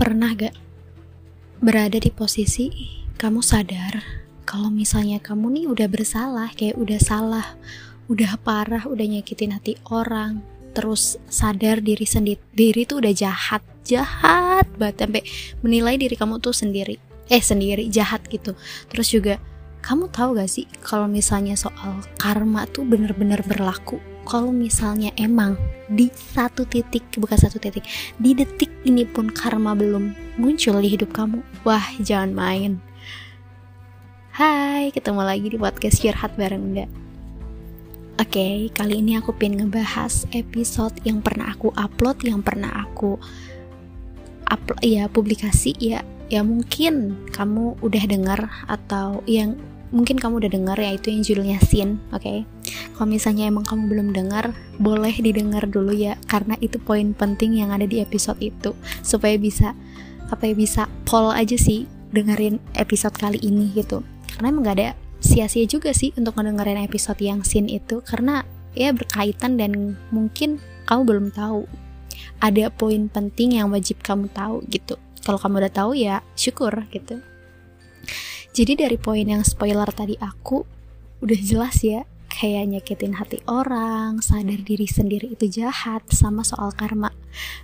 Pernah gak berada di posisi kamu sadar kalau misalnya kamu nih udah bersalah, kayak udah salah, udah parah, udah nyakitin hati orang, terus sadar diri sendiri diri tuh udah jahat, jahat banget sampai menilai diri kamu tuh sendiri, eh sendiri jahat gitu. Terus juga kamu tahu gak sih kalau misalnya soal karma tuh bener-bener berlaku kalau misalnya emang di satu titik bukan satu titik di detik ini pun karma belum muncul di hidup kamu wah jangan main. Hai ketemu lagi di podcast curhat bareng Unda Oke okay, kali ini aku pengen ngebahas episode yang pernah aku upload yang pernah aku upload ya publikasi ya. Ya mungkin kamu udah dengar atau yang mungkin kamu udah dengar ya itu yang judulnya Sin, oke? Okay? Kalau misalnya emang kamu belum dengar, boleh didengar dulu ya karena itu poin penting yang ada di episode itu supaya bisa apa ya bisa poll aja sih dengerin episode kali ini gitu. Karena emang gak ada sia-sia juga sih untuk ngedengerin episode yang Sin itu karena ya berkaitan dan mungkin kamu belum tahu ada poin penting yang wajib kamu tahu gitu. Kalau kamu udah tahu ya syukur gitu. Jadi dari poin yang spoiler tadi aku udah jelas ya kayak nyakitin hati orang, sadar diri sendiri itu jahat, sama soal karma.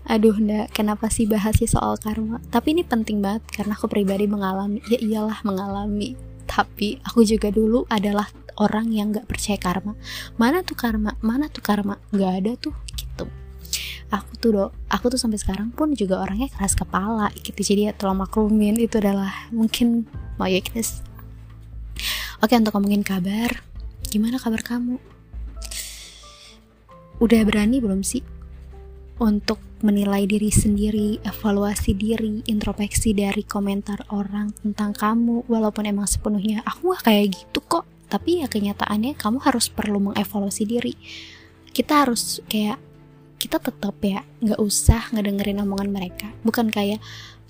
Aduh, ndak, kenapa sih bahasnya soal karma? Tapi ini penting banget karena aku pribadi mengalami, ya iyalah mengalami. Tapi aku juga dulu adalah orang yang gak percaya karma. Mana tuh karma? Mana tuh karma? Gak ada tuh. Aku tuh do, aku tuh sampai sekarang pun juga orangnya keras kepala gitu. Jadi ya tolong maklumin itu adalah mungkin ya guys oke untuk ngomongin kabar gimana kabar kamu udah berani belum sih untuk menilai diri sendiri, evaluasi diri, introspeksi dari komentar orang tentang kamu, walaupun emang sepenuhnya aku gak kayak gitu kok, tapi ya kenyataannya kamu harus perlu mengevaluasi diri. Kita harus kayak kita tetap ya nggak usah ngedengerin omongan mereka, bukan kayak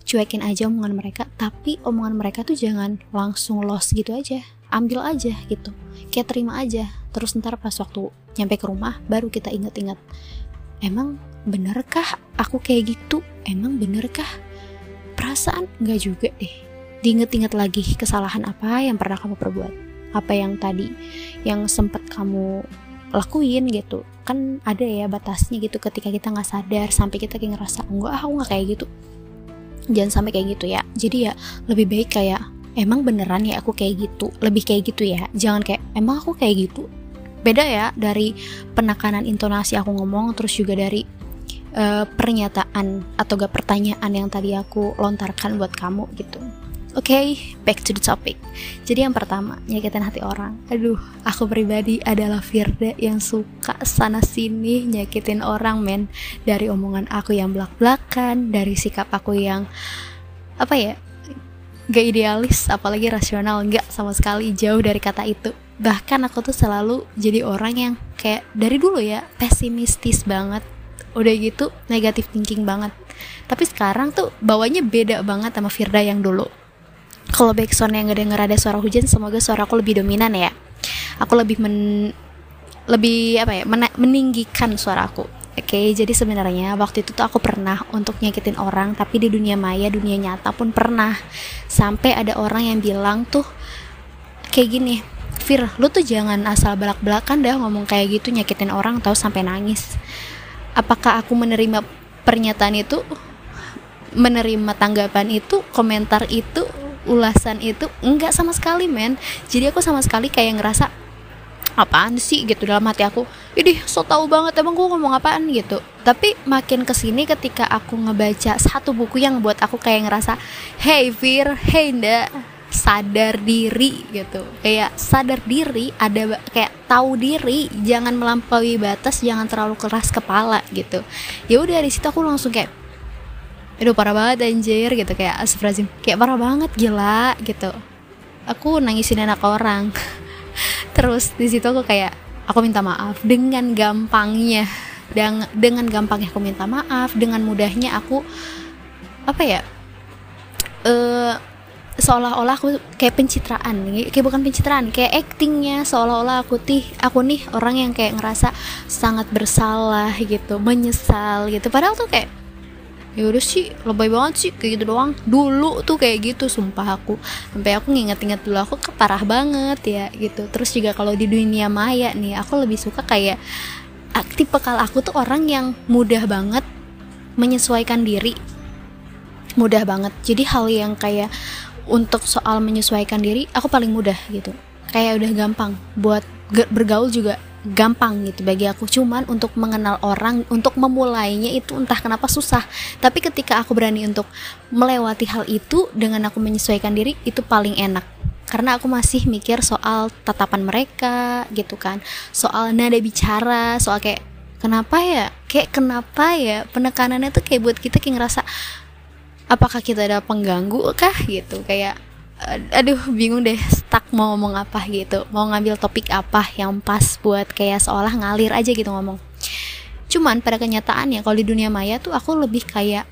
cuekin aja omongan mereka tapi omongan mereka tuh jangan langsung lost gitu aja. Ambil aja gitu. Kayak terima aja. Terus ntar pas waktu nyampe ke rumah baru kita inget-inget emang benerkah aku kayak gitu? Emang benerkah? Perasaan nggak juga deh. Diinget-inget lagi kesalahan apa yang pernah kamu perbuat. Apa yang tadi yang sempat kamu lakuin gitu. Kan ada ya batasnya gitu ketika kita nggak sadar sampai kita kayak ngerasa enggak aku nggak kayak gitu. Jangan sampai kayak gitu ya. Jadi ya lebih baik kayak emang beneran ya aku kayak gitu? Lebih kayak gitu ya. Jangan kayak emang aku kayak gitu? Beda ya dari penekanan intonasi aku ngomong terus juga dari uh, pernyataan atau gak pertanyaan yang tadi aku lontarkan buat kamu gitu okay, back to the topic. Jadi yang pertama, nyakitin hati orang. Aduh, aku pribadi adalah Firda yang suka sana sini nyakitin orang, men. Dari omongan aku yang belak-belakan, dari sikap aku yang apa ya? Gak idealis, apalagi rasional, gak sama sekali jauh dari kata itu. Bahkan aku tuh selalu jadi orang yang kayak dari dulu ya pesimistis banget. Udah gitu negatif thinking banget. Tapi sekarang tuh bawanya beda banget sama Firda yang dulu kalau backsound yang gak denger ada suara hujan semoga suara aku lebih dominan ya aku lebih men lebih apa ya men meninggikan suara aku Oke, okay, jadi sebenarnya waktu itu tuh aku pernah untuk nyakitin orang, tapi di dunia maya, dunia nyata pun pernah. Sampai ada orang yang bilang tuh kayak gini, Fir, lu tuh jangan asal belak-belakan dah ngomong kayak gitu nyakitin orang tahu sampai nangis. Apakah aku menerima pernyataan itu? Menerima tanggapan itu, komentar itu ulasan itu enggak sama sekali men. Jadi aku sama sekali kayak ngerasa apaan sih? gitu dalam hati aku. Ini so tau banget emang gue ngomong apaan? gitu. Tapi makin ke sini ketika aku ngebaca satu buku yang buat aku kayak ngerasa hey Fir hey nda sadar diri gitu. Kayak sadar diri ada kayak tahu diri jangan melampaui batas jangan terlalu keras kepala gitu. Ya udah dari situ aku langsung kayak aduh parah banget anjir gitu. Kayak astagfirullahaladzim. Kayak parah banget gila gitu. Aku nangisin anak orang. Terus di situ aku kayak aku minta maaf dengan gampangnya. Dan dengan gampangnya aku minta maaf dengan mudahnya aku apa ya uh, seolah-olah aku kayak pencitraan. Kayak bukan pencitraan kayak actingnya seolah-olah aku tih aku nih orang yang kayak ngerasa sangat bersalah gitu menyesal gitu. Padahal tuh kayak ya udah sih lebay banget sih kayak gitu doang. Dulu tuh kayak gitu sumpah aku. Sampai aku nginget-inget dulu aku keparah banget ya gitu. Terus juga kalau di dunia maya nih aku lebih suka kayak tipe kalau aku tuh orang yang mudah banget menyesuaikan diri. Mudah banget. Jadi hal yang kayak untuk soal menyesuaikan diri aku paling mudah gitu. Kayak udah gampang buat bergaul juga gampang gitu bagi aku. Cuman untuk mengenal orang untuk memulainya itu entah kenapa susah. Tapi ketika aku berani untuk melewati hal itu dengan aku menyesuaikan diri itu paling enak. Karena aku masih mikir soal tatapan mereka gitu kan. Soal nada bicara soal kayak kenapa ya? Kayak kenapa ya? Penekanannya tuh kayak buat kita kayak ngerasa apakah kita ada pengganggu kah? gitu. Kayak aduh bingung deh stuck mau ngomong apa gitu. Mau ngambil topik apa yang pas buat kayak seolah ngalir aja gitu ngomong. Cuman pada kenyataannya kalau di dunia maya tuh aku lebih kayak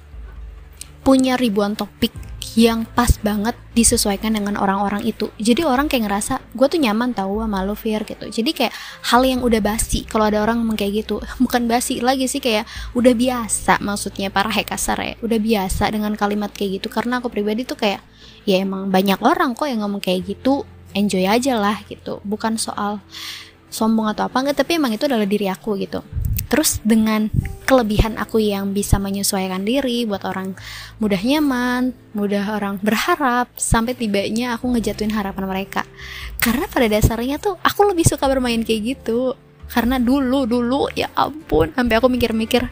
punya ribuan topik yang pas banget disesuaikan dengan orang-orang itu. Jadi orang kayak ngerasa gue tuh nyaman tau sama lo Fir gitu. Jadi kayak hal yang udah basi kalau ada orang ngomong kayak gitu. Bukan basi lagi sih kayak udah biasa maksudnya para hekasar ya udah biasa dengan kalimat kayak gitu. Karena aku pribadi tuh kayak ya emang banyak orang kok yang ngomong kayak gitu. Enjoy aja lah gitu. Bukan soal sombong atau apa enggak tapi emang itu adalah diri aku gitu. Terus dengan kelebihan aku yang bisa menyesuaikan diri buat orang mudah nyaman mudah orang berharap sampai tibanya aku ngejatuhin harapan mereka. Karena pada dasarnya tuh aku lebih suka bermain kayak gitu. Karena dulu dulu ya ampun sampai aku mikir-mikir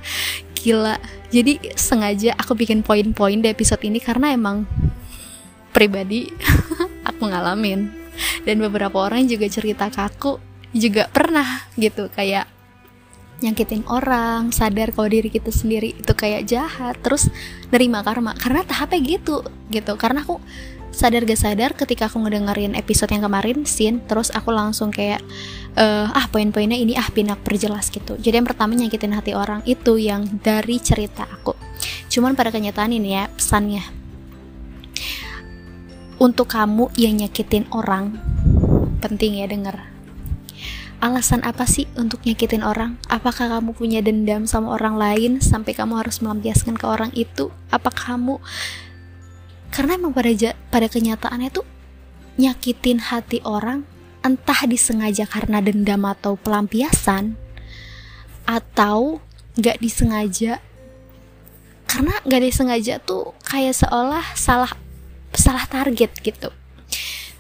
gila. Jadi sengaja aku bikin poin-poin di episode ini karena emang pribadi aku ngalamin. Dan beberapa orang juga cerita ke aku juga pernah gitu kayak nyakitin orang sadar kalau diri kita sendiri itu kayak jahat terus nerima karma. Karena tahapnya gitu gitu. Karena aku sadar gak sadar ketika aku ngedengerin episode yang kemarin scene terus aku langsung kayak uh, ah poin-poinnya ini ah pinak perjelas gitu. Jadi yang pertama nyakitin hati orang itu yang dari cerita aku. Cuman pada kenyataan ini ya pesannya untuk kamu yang nyakitin orang penting ya denger alasan apa sih untuk nyakitin orang? Apakah kamu punya dendam sama orang lain sampai kamu harus melampiaskan ke orang itu? Apa kamu karena emang pada pada kenyataannya tuh nyakitin hati orang entah disengaja karena dendam atau pelampiasan atau nggak disengaja karena nggak disengaja tuh kayak seolah salah salah target gitu.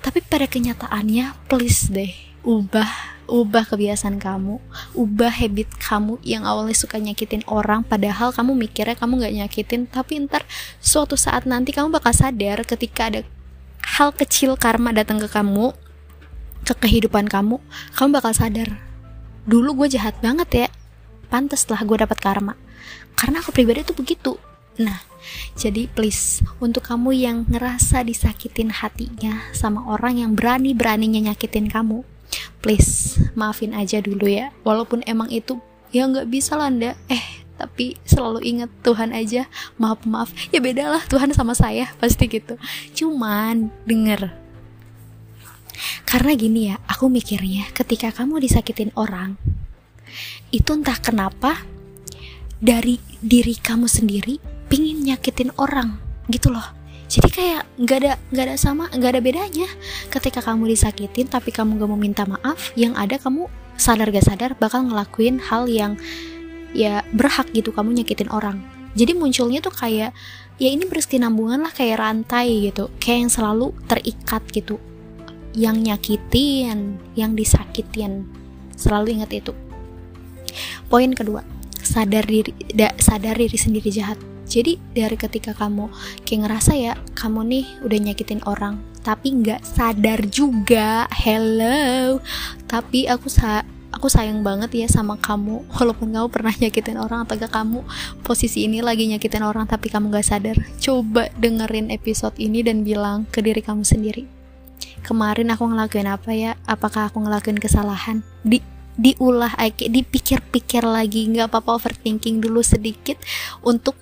Tapi pada kenyataannya please deh ubah ubah kebiasaan kamu ubah habit kamu yang awalnya suka nyakitin orang padahal kamu mikirnya kamu gak nyakitin tapi ntar suatu saat nanti kamu bakal sadar ketika ada hal kecil karma datang ke kamu ke kehidupan kamu kamu bakal sadar dulu gue jahat banget ya pantas lah gue dapat karma. Karena aku pribadi tuh begitu. Nah, jadi please untuk kamu yang ngerasa disakitin hatinya sama orang yang berani-beraninya nyakitin kamu, please maafin aja dulu ya. Walaupun emang itu ya nggak bisa lah anda, eh tapi selalu ingat Tuhan aja. Maaf maaf. Ya beda lah Tuhan sama saya pasti gitu. Cuman denger. Karena gini ya aku mikirnya ketika kamu disakitin orang itu entah kenapa dari diri kamu sendiri pingin nyakitin orang gitu loh. Jadi kayak nggak ada nggak ada sama nggak ada bedanya. Ketika kamu disakitin tapi kamu gak mau minta maaf yang ada kamu sadar gak sadar bakal ngelakuin hal yang ya berhak gitu kamu nyakitin orang. Jadi munculnya tuh kayak ya ini berkesinambungan lah kayak rantai gitu. Kayak yang selalu terikat gitu. Yang nyakitin yang disakitin. Selalu ingat itu. Poin kedua sadar diri da, sadar diri sendiri jahat jadi dari ketika kamu kayak ngerasa ya kamu nih udah nyakitin orang tapi nggak sadar juga hello. Tapi aku sa aku sayang banget ya sama kamu. Walaupun kamu pernah nyakitin orang atau gak kamu posisi ini lagi nyakitin orang tapi kamu gak sadar. Coba dengerin episode ini dan bilang ke diri kamu sendiri. Kemarin aku ngelakuin apa ya? Apakah aku ngelakuin kesalahan? Di diulah dipikir-pikir lagi. Nggak apa-apa overthinking dulu sedikit untuk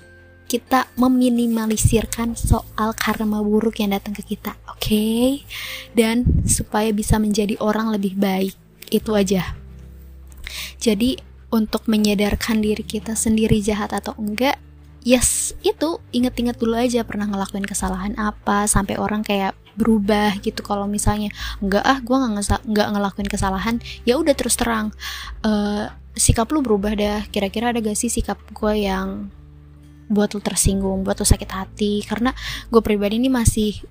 kita meminimalisirkan soal karma buruk yang datang ke kita, oke? Okay? Dan supaya bisa menjadi orang lebih baik, itu aja. Jadi, untuk menyadarkan diri kita sendiri jahat atau enggak, yes itu inget-inget dulu aja pernah ngelakuin kesalahan apa sampai orang kayak berubah gitu kalau misalnya enggak ah gue nggak nggak ngelakuin kesalahan ya udah terus terang uh, sikap lu berubah dah kira-kira ada gak sih sikap gue yang buat lu tersinggung buat lu sakit hati. Karena gue pribadi ini masih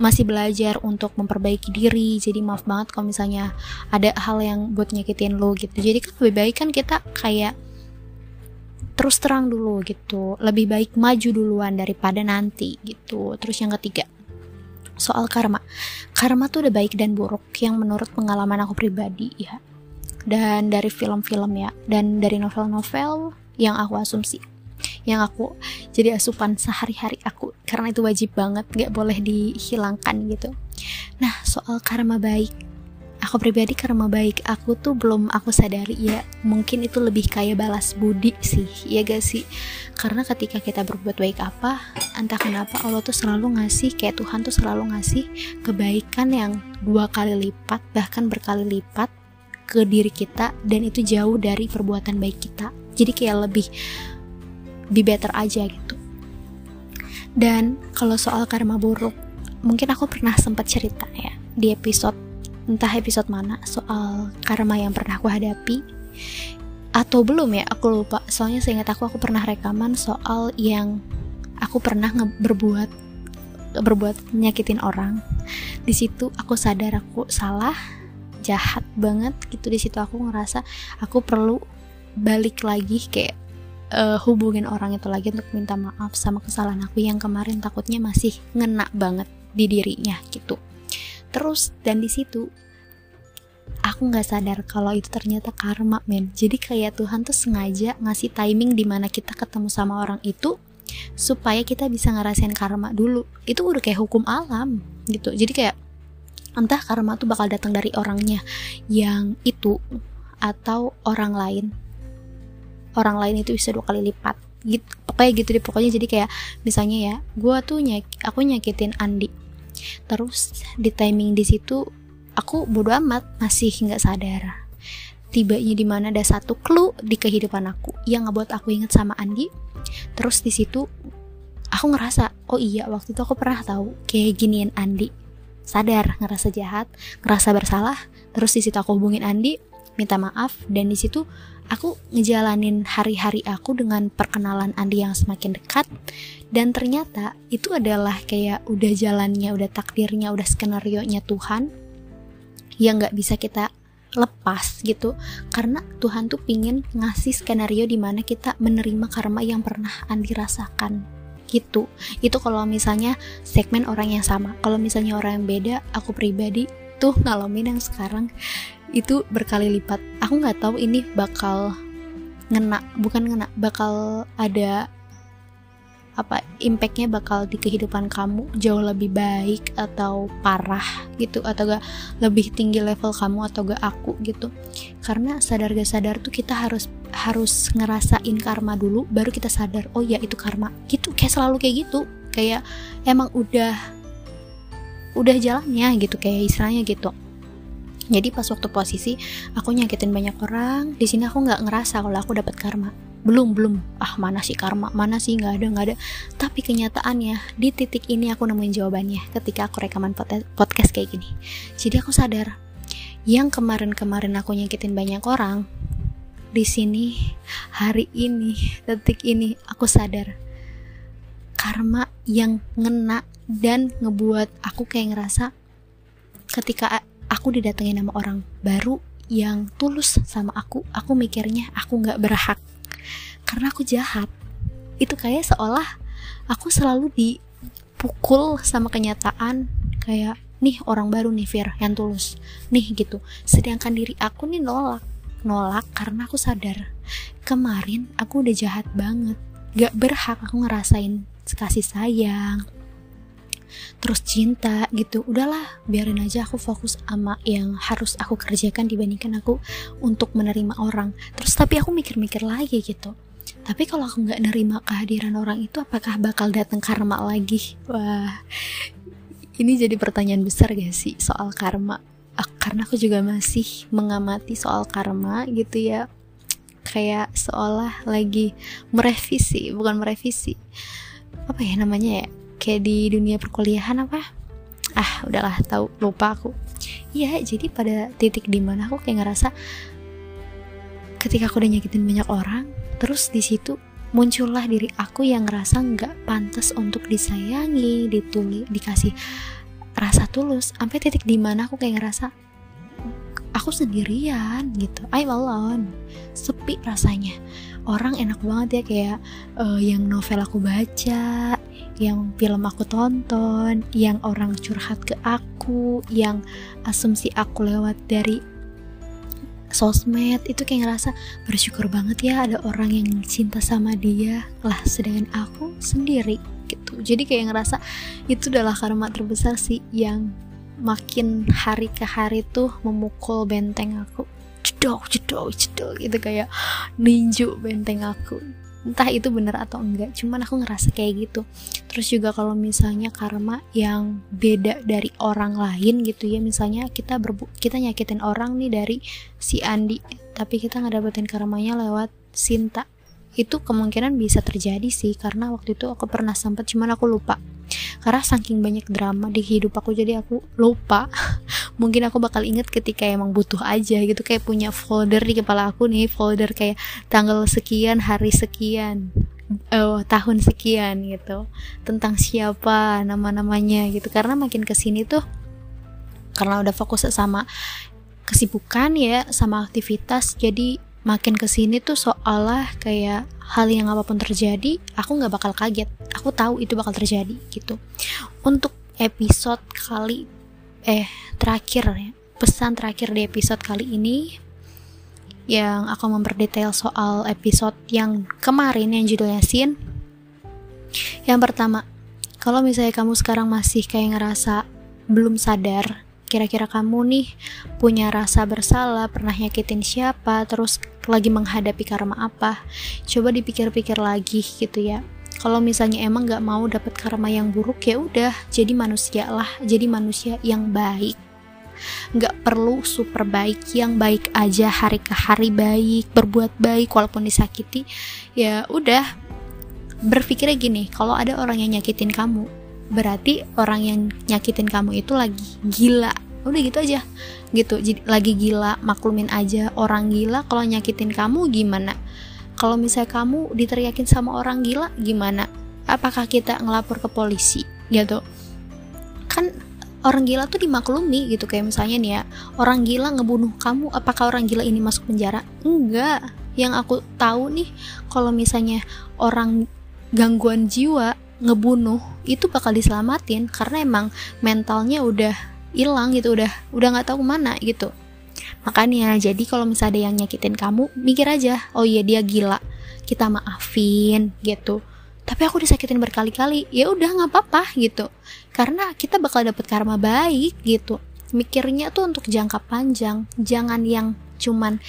masih belajar untuk memperbaiki diri. Jadi maaf banget kalau misalnya ada hal yang buat nyakitin lo gitu. Jadi kan lebih baik kan kita kayak terus terang dulu gitu. Lebih baik maju duluan daripada nanti gitu. Terus yang ketiga soal karma. Karma tuh udah baik dan buruk yang menurut pengalaman aku pribadi ya. Dan dari film-film ya. Dan dari novel-novel yang aku asumsi yang aku jadi asupan sehari-hari aku. Karena itu wajib banget gak boleh dihilangkan gitu. Nah soal karma baik. Aku pribadi karma baik aku tuh belum aku sadari ya. Mungkin itu lebih kayak balas budi sih ya gak sih? Karena ketika kita berbuat baik apa entah kenapa Allah tuh selalu ngasih kayak Tuhan tuh selalu ngasih kebaikan yang dua kali lipat bahkan berkali lipat ke diri kita dan itu jauh dari perbuatan baik kita. Jadi kayak lebih be better aja gitu. Dan kalau soal karma buruk mungkin aku pernah sempat cerita ya di episode entah episode mana soal karma yang pernah aku hadapi. Atau belum ya aku lupa. Soalnya seingat aku aku pernah rekaman soal yang aku pernah berbuat berbuat nyakitin orang. Di situ aku sadar aku salah jahat banget gitu. Di situ aku ngerasa aku perlu balik lagi kayak uh, hubungin orang itu lagi untuk minta maaf sama kesalahan aku yang kemarin takutnya masih ngena banget di dirinya gitu. Terus dan di situ aku nggak sadar kalau itu ternyata karma men. Jadi kayak Tuhan tuh sengaja ngasih timing di mana kita ketemu sama orang itu supaya kita bisa ngerasain karma dulu. Itu udah kayak hukum alam gitu. Jadi kayak entah karma tuh bakal datang dari orangnya yang itu atau orang lain orang lain itu bisa dua kali lipat. Gitu pokoknya gitu deh pokoknya jadi kayak misalnya ya gue tuh nyak aku nyakitin Andi. Terus di timing di situ aku bodo amat masih nggak sadar. Tibanya di mana ada satu clue di kehidupan aku yang ngebuat aku inget sama Andi. Terus di situ aku ngerasa oh iya waktu itu aku pernah tahu kayak ginian Andi. Sadar ngerasa jahat ngerasa bersalah. Terus di situ aku hubungin Andi minta maaf dan di situ aku ngejalanin hari-hari aku dengan perkenalan Andi yang semakin dekat. Dan ternyata itu adalah kayak udah jalannya udah takdirnya udah skenario nya Tuhan yang nggak bisa kita lepas gitu. Karena Tuhan tuh pingin ngasih skenario di mana kita menerima karma yang pernah Andi rasakan. Gitu. Itu kalau misalnya segmen orang yang sama. Kalau misalnya orang yang beda aku pribadi tuh ngalamin yang sekarang itu berkali lipat. Aku nggak tahu ini bakal ngena bukan ngena bakal ada apa impactnya bakal di kehidupan kamu jauh lebih baik atau parah gitu atau gak lebih tinggi level kamu atau gak aku gitu. Karena sadar gak sadar tuh kita harus harus ngerasain karma dulu baru kita sadar oh ya itu karma. Gitu kayak selalu kayak gitu. Kayak emang udah udah jalannya gitu kayak istilahnya gitu jadi pas waktu posisi aku nyakitin banyak orang di sini aku nggak ngerasa kalau aku dapat karma. Belum belum. Ah mana sih karma? Mana sih? Nggak ada nggak ada. Tapi kenyataannya di titik ini aku nemuin jawabannya ketika aku rekaman podcast kayak gini. Jadi aku sadar yang kemarin-kemarin aku nyakitin banyak orang di sini hari ini detik ini aku sadar karma yang ngena dan ngebuat aku kayak ngerasa ketika aku didatengin sama orang baru yang tulus sama aku. Aku mikirnya aku nggak berhak. Karena aku jahat. Itu kayak seolah aku selalu dipukul sama kenyataan kayak nih orang baru nih Fir yang tulus. Nih gitu. Sedangkan diri aku nih nolak. Nolak karena aku sadar kemarin aku udah jahat banget. Gak berhak aku ngerasain kasih sayang terus cinta gitu. Udahlah biarin aja aku fokus sama yang harus aku kerjakan dibandingkan aku untuk menerima orang. Terus tapi aku mikir-mikir lagi gitu. Tapi kalau aku nggak nerima kehadiran orang itu apakah bakal datang karma lagi? Wah ini jadi pertanyaan besar gak sih soal karma? Karena aku juga masih mengamati soal karma gitu ya. Kayak seolah lagi merevisi bukan merevisi. Apa ya namanya ya kayak di dunia perkuliahan apa ah udahlah tahu lupa aku iya jadi pada titik di mana aku kayak ngerasa ketika aku udah nyakitin banyak orang terus di situ muncullah diri aku yang ngerasa nggak pantas untuk disayangi, dituli, dikasih rasa tulus. Sampai titik di mana aku kayak ngerasa aku sendirian gitu. I'm alone, sepi rasanya. Orang enak banget ya kayak uh, yang novel aku baca, yang film aku tonton, yang orang curhat ke aku, yang asumsi aku lewat dari sosmed itu kayak ngerasa bersyukur banget ya ada orang yang cinta sama dia lah sedangkan aku sendiri gitu. Jadi kayak ngerasa itu adalah karma terbesar sih yang makin hari ke hari tuh memukul benteng aku. Jedok jedok jedok gitu kayak ninju benteng aku entah itu bener atau enggak cuman aku ngerasa kayak gitu. Terus juga kalau misalnya karma yang beda dari orang lain gitu ya misalnya kita berbu kita nyakitin orang nih dari si Andi tapi kita nggak dapetin karmanya lewat Sinta itu kemungkinan bisa terjadi sih karena waktu itu aku pernah sempet cuman aku lupa. Karena saking banyak drama di hidup aku jadi aku lupa. Mungkin aku bakal inget ketika emang butuh aja gitu kayak punya folder di kepala aku nih folder kayak tanggal sekian hari sekian oh, tahun sekian gitu. Tentang siapa nama-namanya gitu. Karena makin ke sini tuh karena udah fokus sama kesibukan ya sama aktivitas jadi makin ke sini tuh seolah kayak hal yang apa pun terjadi aku nggak bakal kaget. Aku tahu itu bakal terjadi gitu. Untuk episode kali eh terakhir ya pesan terakhir di episode kali ini yang akan memperdetail soal episode yang kemarin yang judulnya Sin yang pertama kalau misalnya kamu sekarang masih kayak ngerasa belum sadar kira-kira kamu nih punya rasa bersalah pernah nyakitin siapa terus lagi menghadapi karma apa? Coba dipikir-pikir lagi gitu ya. Kalau misalnya emang nggak mau dapat karma yang buruk ya udah jadi manusia lah jadi manusia yang baik. Nggak perlu super baik yang baik aja hari ke hari baik berbuat baik walaupun disakiti ya udah. Berpikirnya gini kalau ada orang yang nyakitin kamu berarti orang yang nyakitin kamu itu lagi gila. Udah gitu aja. Gitu. Jadi lagi gila maklumin aja orang gila. Kalau nyakitin kamu gimana? Kalau misalnya kamu diteriakin sama orang gila gimana? Apakah kita ngelapor ke polisi? Gitu. Kan orang gila tuh dimaklumi gitu. Kayak misalnya nih ya orang gila ngebunuh kamu apakah orang gila ini masuk penjara? Enggak. Yang aku tahu nih kalau misalnya orang gangguan jiwa ngebunuh itu bakal diselamatin karena emang mentalnya udah hilang gitu udah udah nggak tahu ke mana gitu Makanya jadi kalau misalnya ada yang nyakitin kamu, mikir aja, oh iya dia gila, kita maafin gitu. Tapi aku disakitin berkali-kali, ya udah nggak apa-apa gitu. Karena kita bakal dapet karma baik gitu. Mikirnya tuh untuk jangka panjang, jangan yang cuman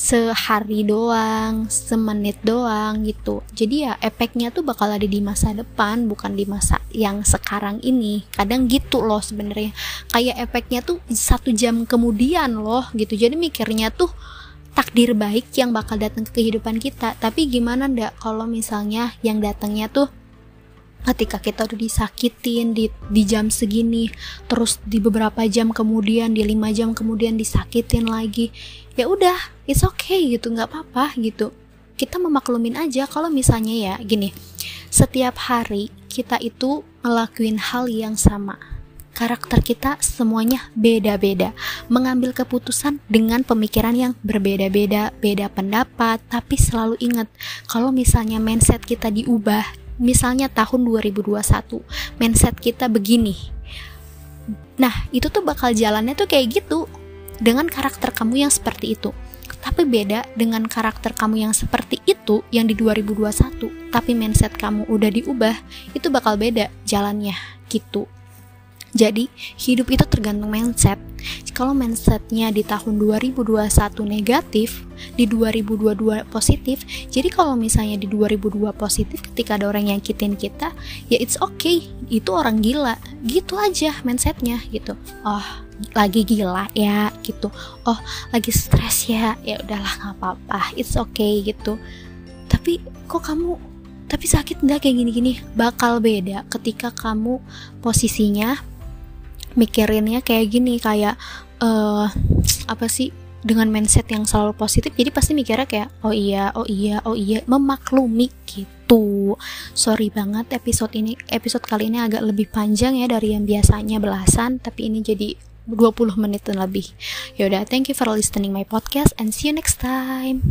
sehari doang, semenit doang gitu. Jadi ya efeknya tuh bakal ada di masa depan, bukan di masa yang sekarang ini. Kadang gitu loh sebenarnya. Kayak efeknya tuh satu jam kemudian loh gitu. Jadi mikirnya tuh takdir baik yang bakal datang ke kehidupan kita. Tapi gimana ndak kalau misalnya yang datangnya tuh ketika kita udah disakitin di, di jam segini terus di beberapa jam kemudian di lima jam kemudian disakitin lagi ya udah it's okay gitu nggak apa-apa gitu. Kita memaklumin aja kalau misalnya ya gini setiap hari kita itu ngelakuin hal yang sama. Karakter kita semuanya beda-beda. Mengambil keputusan dengan pemikiran yang berbeda-beda beda pendapat tapi selalu ingat kalau misalnya mindset kita diubah misalnya tahun 2021 mindset kita begini. Nah itu tuh bakal jalannya tuh kayak gitu dengan karakter kamu yang seperti itu. Tapi beda dengan karakter kamu yang seperti itu yang di 2021 tapi mindset kamu udah diubah itu bakal beda jalannya gitu jadi hidup itu tergantung mindset. Kalau mindsetnya di tahun 2021 negatif di 2022 positif jadi kalau misalnya di 2002 positif ketika ada orang yang nyakitin kita ya it's okay. Itu orang gila. Gitu aja mindsetnya gitu. Oh lagi gila ya gitu. Oh lagi stres ya ya udahlah nggak apa-apa. It's okay gitu. Tapi kok kamu tapi sakit enggak kayak gini-gini? Bakal beda ketika kamu posisinya mikirinnya kayak gini kayak uh, apa sih dengan mindset yang selalu positif jadi pasti mikirnya kayak oh iya oh iya oh iya memaklumi gitu. Sorry banget episode ini episode kali ini agak lebih panjang ya dari yang biasanya belasan tapi ini jadi 20 menit dan lebih. Yaudah thank you for listening my podcast and see you next time